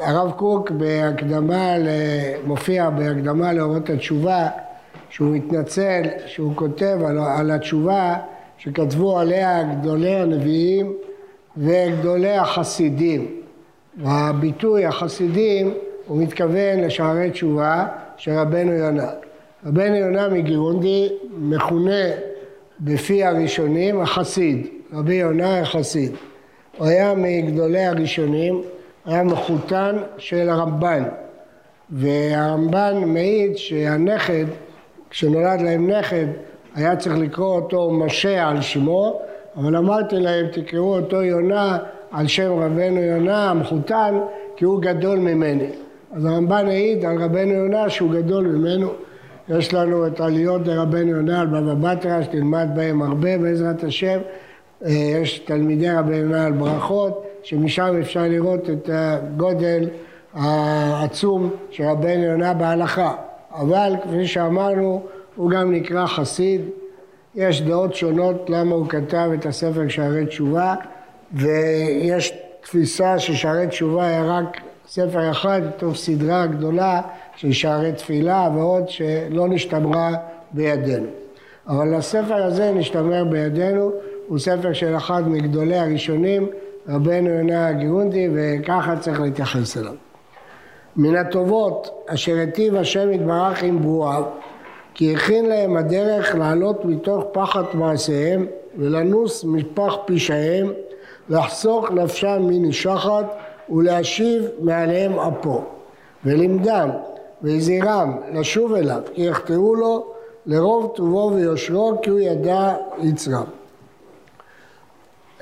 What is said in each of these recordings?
הרב קוק בהקדמה, מופיע בהקדמה לאורות התשובה, שהוא מתנצל, שהוא כותב על, על התשובה שכתבו עליה גדולי הנביאים וגדולי החסידים. והביטוי החסידים הוא מתכוון לשערי תשובה של רבנו יונה. רבנו יונה מגירונדי מכונה בפי הראשונים החסיד, רבי יונה החסיד. הוא היה מגדולי הראשונים, היה מחותן של הרמב"ן, והרמב"ן מעיד שהנכד, כשנולד להם נכד, היה צריך לקרוא אותו משה על שמו, אבל אמרתי להם תקראו אותו יונה על שם רבנו יונה המחותן כי הוא גדול ממני. אז הרמב"ן העיד על רבנו יונה שהוא גדול ממנו. יש לנו את עליות דרבנו יונה על בבא בתרא שתלמד בהם הרבה בעזרת השם. אה, יש תלמידי רבנו יונה על ברכות שמשם אפשר לראות את הגודל העצום של רבנו יונה בהלכה. אבל כפי שאמרנו הוא גם נקרא חסיד. יש דעות שונות למה הוא כתב את הספר שערי תשובה ויש תפיסה ששערי תשובה היה רק ספר אחד מתוך סדרה גדולה של שערי תפילה ועוד שלא נשתמרה בידינו. אבל הספר הזה נשתמר בידינו, הוא ספר של אחד מגדולי הראשונים, רבנו יונה הגירונדי, וככה צריך להתייחס אליו. מן הטובות אשר היטיב השם יתברך עם ברואיו, כי הכין להם הדרך לעלות מתוך פחת מעשיהם ולנוס מפח פשעיהם, לחסוך נפשם מנשחת ולהשיב מעליהם אפו, ולימדם והזהירם לשוב אליו, כי יחטאו לו לרוב טובו ויושרו, כי הוא ידע יצרם.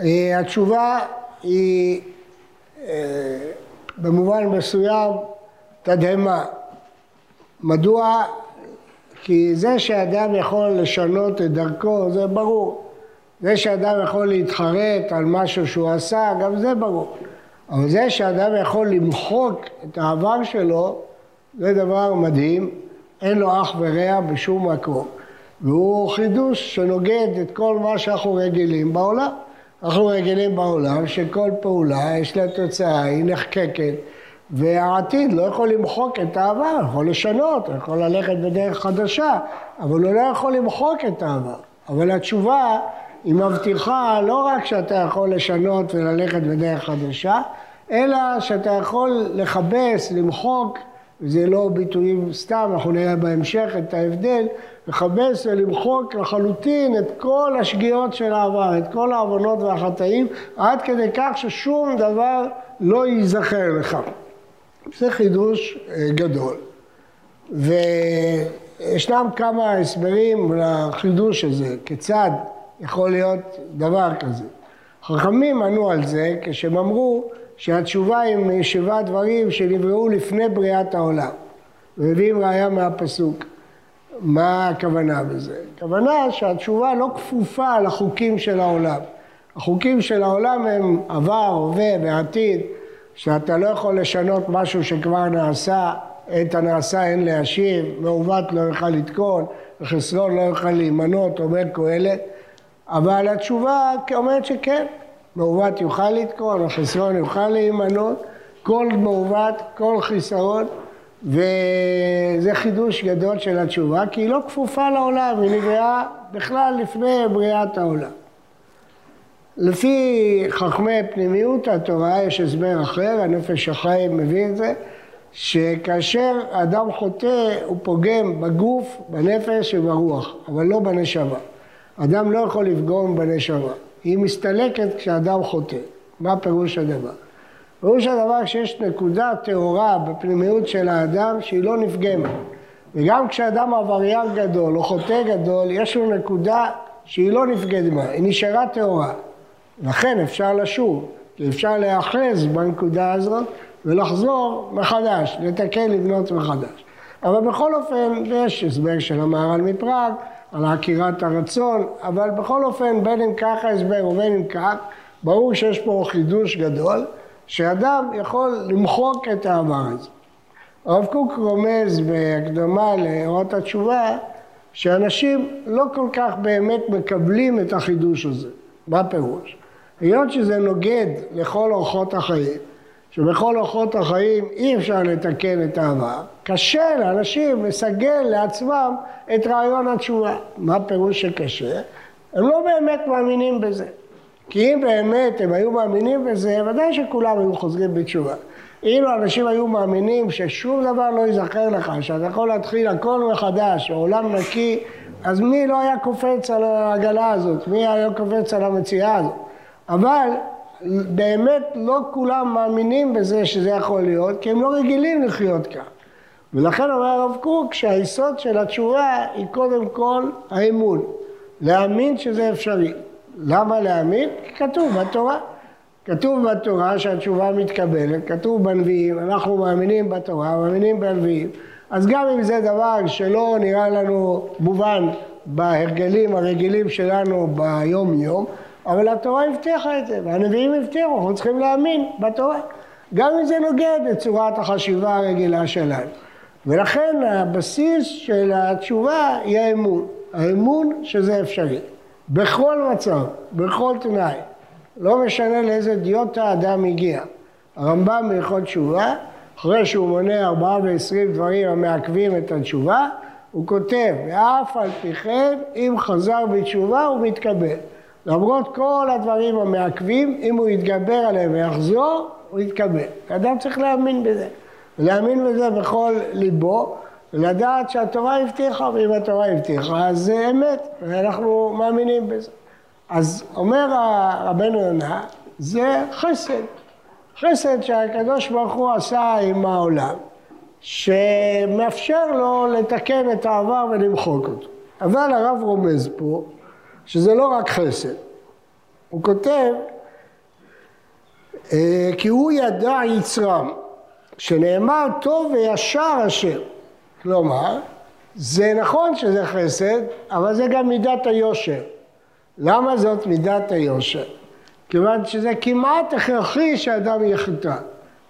אה, התשובה היא אה, במובן מסוים תדהמה. מדוע? כי זה שאדם יכול לשנות את דרכו זה ברור. זה שאדם יכול להתחרט על משהו שהוא עשה, גם זה ברור. אבל זה שאדם יכול למחוק את העבר שלו, זה דבר מדהים, אין לו אח ורע בשום מקום. והוא חידוש שנוגד את כל מה שאנחנו רגילים בעולם. אנחנו רגילים בעולם שכל פעולה יש לה תוצאה, היא נחקקת, והעתיד לא יכול למחוק את העבר, יכול לשנות, יכול ללכת בדרך חדשה, אבל הוא לא יכול למחוק את העבר. אבל התשובה היא מבטיחה לא רק שאתה יכול לשנות וללכת בדרך חדשה, אלא שאתה יכול לכבס, למחוק, וזה לא ביטויים סתם, אנחנו נראה בהמשך את ההבדל, לכבס ולמחוק לחלוטין את כל השגיאות של העבר, את כל העוונות והחטאים, עד כדי כך ששום דבר לא ייזכר לך. זה חידוש אה, גדול. וישנם כמה הסברים לחידוש הזה, כיצד יכול להיות דבר כזה. חכמים ענו על זה כשהם אמרו שהתשובה היא משבעה דברים שנבראו לפני בריאת העולם. ומביאים ראיה מהפסוק. מה הכוונה בזה? הכוונה שהתשובה לא כפופה לחוקים של העולם. החוקים של העולם הם עבר, הווה ועתיד, שאתה לא יכול לשנות משהו שכבר נעשה, את הנעשה אין להשיב, מעוות לא יוכל לתקון, וחסרון לא יוכל להימנות, אומר קהלת. אבל התשובה אומרת שכן, מעוות יוכל לתקון, החסרון יוכל להימנות, כל מעוות, כל חיסרון, וזה חידוש גדול של התשובה, כי היא לא כפופה לעולם, היא נבראה בכלל לפני בריאת העולם. לפי חכמי פנימיות התורה יש הסבר אחר, הנפש החיים מביא את זה, שכאשר אדם חוטא הוא פוגם בגוף, בנפש וברוח, אבל לא בנשמה. אדם לא יכול לפגום בנשמה, היא מסתלקת כשאדם חוטא. מה פירוש הדבר? פירוש הדבר שיש נקודה טהורה בפנימיות של האדם שהיא לא נפגמת. וגם כשאדם עבריין גדול או חוטא גדול, יש לו נקודה שהיא לא נפגמת, היא נשארה טהורה. לכן אפשר לשוב, כי אפשר להיאחז בנקודה הזאת ולחזור מחדש, לתקן, לבנות מחדש. אבל בכל אופן, יש הסבר של המהר"ל מפראג, על עקירת הרצון, אבל בכל אופן, בין אם ככה הסבר ובין אם כך, ברור שיש פה חידוש גדול, שאדם יכול למחוק את העבר הזה. הרב קוק רומז בהקדמה לאורת התשובה, שאנשים לא כל כך באמת מקבלים את החידוש הזה. מה פירוש? היות שזה נוגד לכל אורחות החיים, שבכל אורחות החיים אי אפשר לתקן את העבר, קשה לאנשים לסגל לעצמם את רעיון התשובה. מה פירוש שקשה? הם לא באמת מאמינים בזה. כי אם באמת הם היו מאמינים בזה, ודאי שכולם היו חוזרים בתשובה. אילו אנשים היו מאמינים ששום דבר לא ייזכר לך, שאתה יכול להתחיל הכל מחדש, עולם נקי, אז מי לא היה קופץ על העגלה הזאת? מי היה קופץ על המציאה הזאת? אבל באמת לא כולם מאמינים בזה שזה יכול להיות, כי הם לא רגילים לחיות כך. ולכן אומר הרב קוק שהיסוד של התשובה היא קודם כל האמון, להאמין שזה אפשרי. למה להאמין? כי כתוב בתורה. כתוב בתורה שהתשובה מתקבלת, כתוב בנביאים, אנחנו מאמינים בתורה, מאמינים בנביאים, אז גם אם זה דבר שלא נראה לנו מובן בהרגלים הרגילים שלנו ביום יום, אבל התורה הבטיחה את זה, והנביאים הבטיחו, אנחנו צריכים להאמין בתורה, גם אם זה נוגד את צורת החשיבה הרגילה שלנו. ולכן הבסיס של התשובה היא האמון, האמון שזה אפשרי, בכל מצב, בכל תנאי. לא משנה לאיזה דיוטה האדם הגיע. הרמב"ם בהלכות תשובה, אחרי שהוא מונה ארבעה ועשרים דברים המעכבים את התשובה, הוא כותב, ואף על פי כן, אם חזר בתשובה הוא מתקבל. למרות כל הדברים המעכבים, אם הוא יתגבר עליהם ויחזור, הוא יתקבל. האדם צריך להאמין בזה. ולהאמין בזה בכל ליבו, ולדעת שהתורה הבטיחה, ואם התורה הבטיחה, אז זה אמת, ואנחנו מאמינים בזה. אז אומר רבנו יונה, זה חסד. חסד שהקדוש ברוך הוא עשה עם העולם, שמאפשר לו לתקן את העבר ולמחוק אותו. אבל הרב רומז פה שזה לא רק חסד. הוא כותב, אה, כי הוא ידע יצרם, שנאמר טוב וישר אשר. כלומר, זה נכון שזה חסד, אבל זה גם מידת היושר. למה זאת מידת היושר? כיוון שזה כמעט הכרחי שאדם יחטא.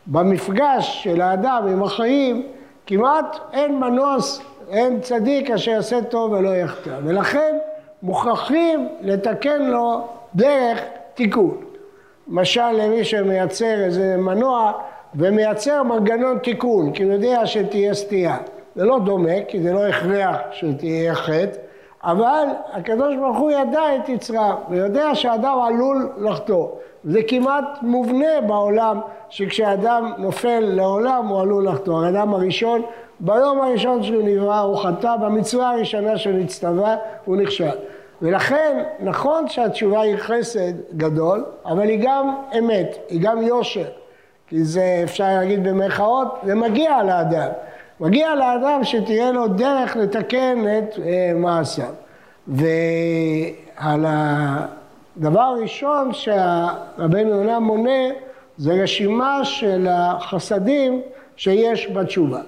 במפגש של האדם עם החיים, כמעט אין מנוס, אין צדיק אשר יעשה טוב ולא יחטא. ולכן מוכרחים לתקן לו דרך תיקון. למשל למי שמייצר איזה מנוע ומייצר מנגנון תיקון, כי הוא יודע שתהיה סטייה. זה לא דומה, כי זה לא הכרח שתהיה חטא, אבל הקדוש ברוך הוא ידע את יצרה, ויודע שאדם עלול לחטוא. זה כמעט מובנה בעולם, שכשאדם נופל לעולם הוא עלול לחטוא. האדם הראשון, ביום הראשון שהוא נברא הוא חטא, במצווה הראשונה שהוא נצטווה הוא נכשל. ולכן נכון שהתשובה היא חסד גדול, אבל היא גם אמת, היא גם יושר. כי זה אפשר להגיד במרכאות, זה מגיע לאדם. מגיע לאדם שתהיה לו דרך לתקן את אה, מעשיו. ועל הדבר הראשון שהרבנו יונה מונה זה רשימה של החסדים שיש בתשובה.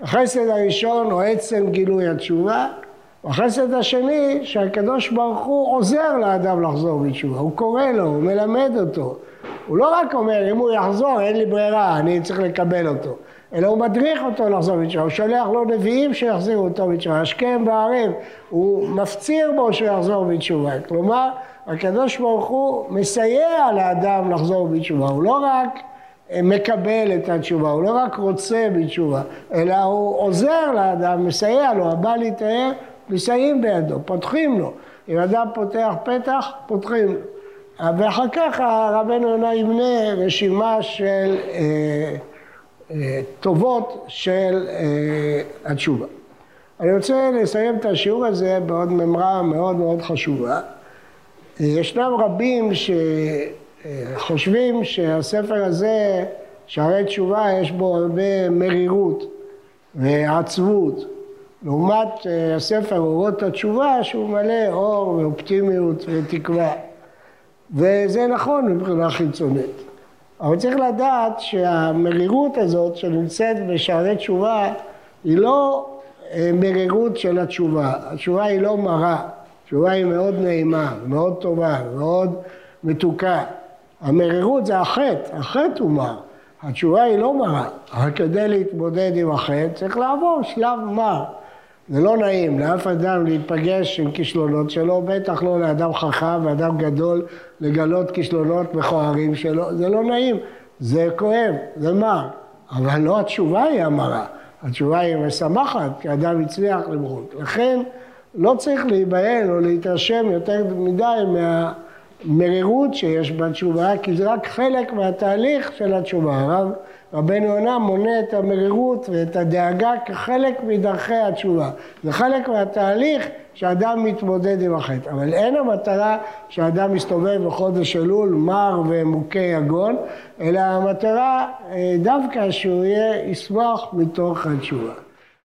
החסד הראשון הוא עצם גילוי התשובה, והחסד השני שהקדוש ברוך הוא עוזר לאדם לחזור בתשובה, הוא קורא לו, הוא מלמד אותו. הוא לא רק אומר אם הוא יחזור אין לי ברירה, אני צריך לקבל אותו. אלא הוא מדריך אותו לחזור בתשובה, הוא שולח לו נביאים שיחזירו אותו בתשובה, השכם והערב, הוא מפציר בו שהוא יחזור בתשובה. כלומר, הקדוש ברוך הוא מסייע לאדם לחזור בתשובה, הוא לא רק מקבל את התשובה, הוא לא רק רוצה בתשובה, אלא הוא עוזר לאדם, מסייע לו, הבא להתאר, מסייעים בידו, פותחים לו. אם אדם פותח פתח, פותחים לו. ואחר כך רבנו יונה ימנה רשימה של אה, טובות של אה, התשובה. אני רוצה לסיים את השיעור הזה בעוד ממרה מאוד מאוד חשובה. ישנם רבים שחושבים שהספר הזה, שערי תשובה, יש בו הרבה מרירות ועצבות, לעומת אה, הספר אורות התשובה שהוא מלא אור ואופטימיות ותקווה. וזה נכון מבחינה חיצונית. אבל צריך לדעת שהמרירות הזאת שנמצאת בשערי תשובה היא לא אה, מרירות של התשובה, התשובה היא לא מרה, התשובה היא מאוד נעימה, מאוד טובה, מאוד מתוקה. המרירות זה החטא, החטא הוא מר, התשובה היא לא מרה, אבל כדי להתמודד עם החטא צריך לעבור שלב מר. זה לא נעים לאף אדם להיפגש עם כישלונות שלו, בטח לא לאדם חכם ואדם גדול לגלות כישלונות מכוערים שלו, זה לא נעים. זה כואב, זה מר, אבל לא התשובה היא המרה, התשובה היא משמחת, כי אדם הצליח למרות. לכן לא צריך להיבהל או להתרשם יותר מדי מהמרירות שיש בתשובה, כי זה רק חלק מהתהליך של התשובה. הרב רבנו יונה מונה את המרירות ואת הדאגה כחלק מדרכי התשובה. זה חלק מהתהליך שאדם מתמודד עם החטא. אבל אין המטרה שאדם מסתובב בחודש אלול מר ומוכה יגון, אלא המטרה אה, דווקא שהוא יהיה, ישמח מתוך התשובה.